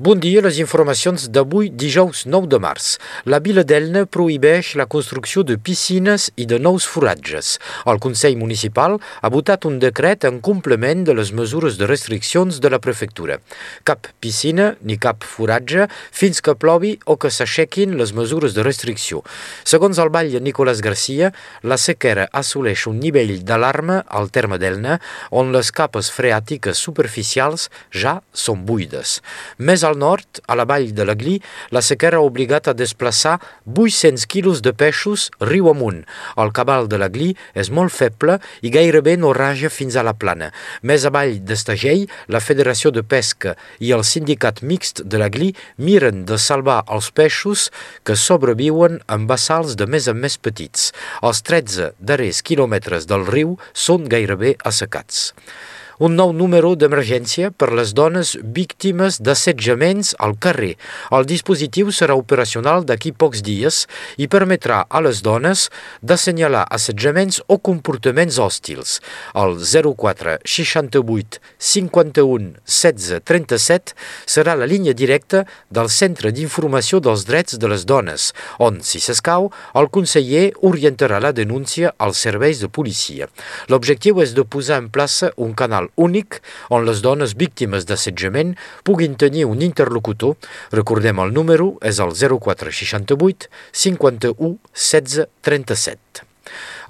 Bon dia, les informacions d'avui, dijous 9 de març. La vila d'Elna prohibeix la construcció de piscines i de nous foratges. El Consell Municipal ha votat un decret en complement de les mesures de restriccions de la prefectura. Cap piscina ni cap foratge fins que plovi o que s'aixequin les mesures de restricció. Segons el batlle Nicolás Garcia, la sequera assoleix un nivell d'alarma al terme d'Elna on les capes freàtiques superficials ja són buides. Més al nord, a la vall de l'Aglí, la sequera ha obligat a desplaçar 800 quilos de peixos riu amunt. El cabal de l'Aglí és molt feble i gairebé no raja fins a la plana. Més avall d'Estagell, la Federació de Pesca i el Sindicat Mixt de l'Aglí miren de salvar els peixos que sobreviuen en bassals de més en més petits. Els 13 darrers quilòmetres del riu són gairebé assecats un nou número d'emergència per les dones víctimes d'assetjaments al carrer. El dispositiu serà operacional d'aquí pocs dies i permetrà a les dones d'assenyalar assetjaments o comportaments hòstils. El 04 68 51 16 37 serà la línia directa del Centre d'Informació dels Drets de les Dones, on, si s'escau, el conseller orientarà la denúncia als serveis de policia. L'objectiu és de posar en plaça un canal únic on les dones víctimes d'assetjament puguin tenir un interlocutor. Recordem el número, és el 0468 51 16 37.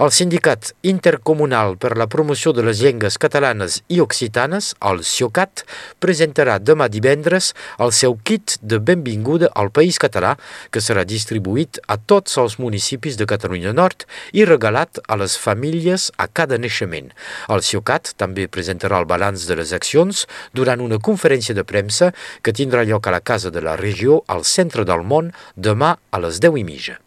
El Sindicat Intercomunal per la Promoció de les Llengües Catalanes i Occitanes, el CIOCAT, presentarà demà divendres el seu kit de benvinguda al País Català, que serà distribuït a tots els municipis de Catalunya Nord i regalat a les famílies a cada naixement. El CIOCAT també presentarà el balanç de les accions durant una conferència de premsa que tindrà lloc a la Casa de la Regió al centre del món demà a les 10 i mitja.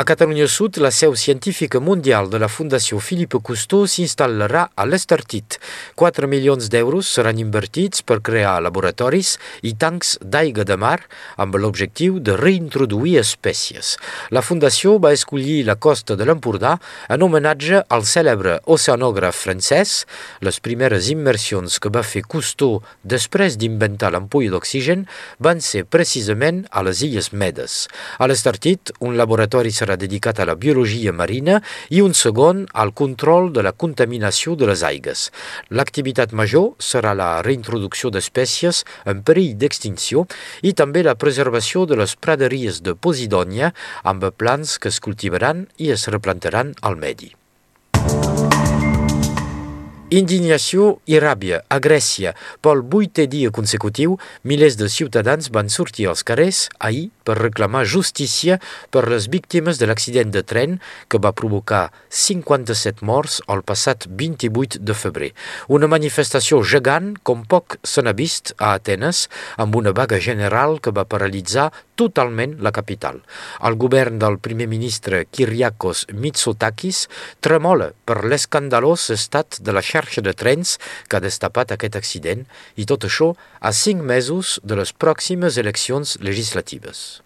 A Catalunya Sud, la seu científica mundial de la Fundació Philippe Cousteau s'instal·larà a l'Estartit. 4 milions d'euros seran invertits per crear laboratoris i tancs d'aigua de mar amb l'objectiu de reintroduir espècies. La Fundació va escollir la costa de l'Empordà en homenatge al cèlebre oceanògraf francès. Les primeres immersions que va fer Cousteau després d'inventar l'ampolla d'oxigen van ser precisament a les Illes Medes. A l'Estartit, un laboratori serà dedicat a la biologia marina i un segon al control de la contaminació de les aigues. L'activitat major serà la reintroducció d'espècies en perill d'extinció i també la preservació de les praderies de Posidònia amb plants que es cultivaran i es replantaran al medi. Indignació i ràbia a Grècia. Pel vuitè dia consecutiu, milers de ciutadans van sortir als carrers ahir per reclamar justícia per les víctimes de l'accident de tren que va provocar 57 morts el passat 28 de febrer. Una manifestació gegant com poc se n'ha vist a Atenes amb una vaga general que va paralitzar totalment la capital. El govern del primer ministre Kyriakos Mitsotakis tremola per l'escandalós estat de la xarxa de trens ha destapat aquest accident i tot això a cinc mesos de les pròximes eleccions legislatives.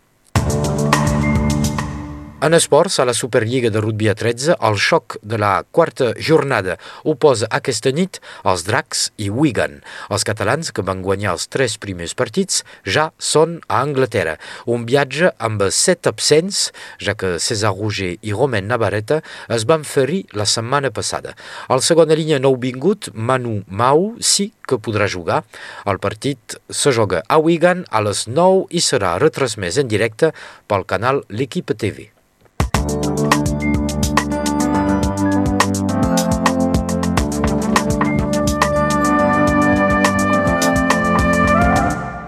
En esports, a la Superliga de rugby a 13, el xoc de la quarta jornada oposa aquesta nit els Dracs i Wigan. Els catalans, que van guanyar els tres primers partits, ja són a Anglaterra. Un viatge amb set absents, ja que César Roger i Romain Navarrete es van ferir la setmana passada. Al segona línia nou vingut, Manu Mau sí que podrà jugar. El partit se joga a Wigan a les 9 i serà retransmès en directe pel canal L'Equipe TV.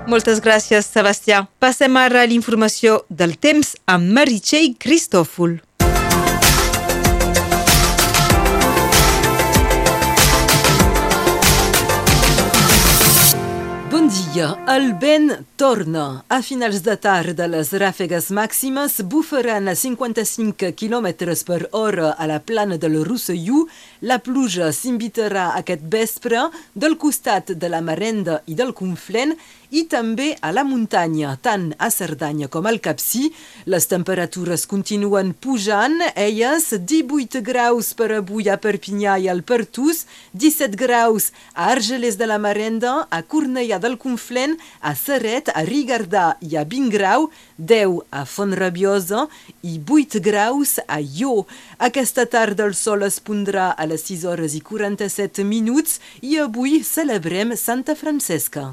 Moltes gràcies, Sebastià. Passem ara a l'informació del temps amb Meritxell Cristòfol. Avui el vent torna. A finals de tarda les ràfegues màximes bufaran a 55 km per hora a la plana del Rosselló. La pluja s'invitarà aquest vespre del costat de la Marenda i del Conflent i també a la muntanya, tant a Cerdanya com al Capcí. Les temperatures continuen pujant, elles 18 graus per avui a Perpinyà i al Pertús, 17 graus a Argelers de la Marenda, a Cornellà del Conflent, a Serret, a Rigardà i a Vingrau, 10 a Fontrabiosa i 8 graus a Ió. Aquesta tarda el sol es pondrà a les 6 hores i 47 minuts i avui celebrem Santa Francesca.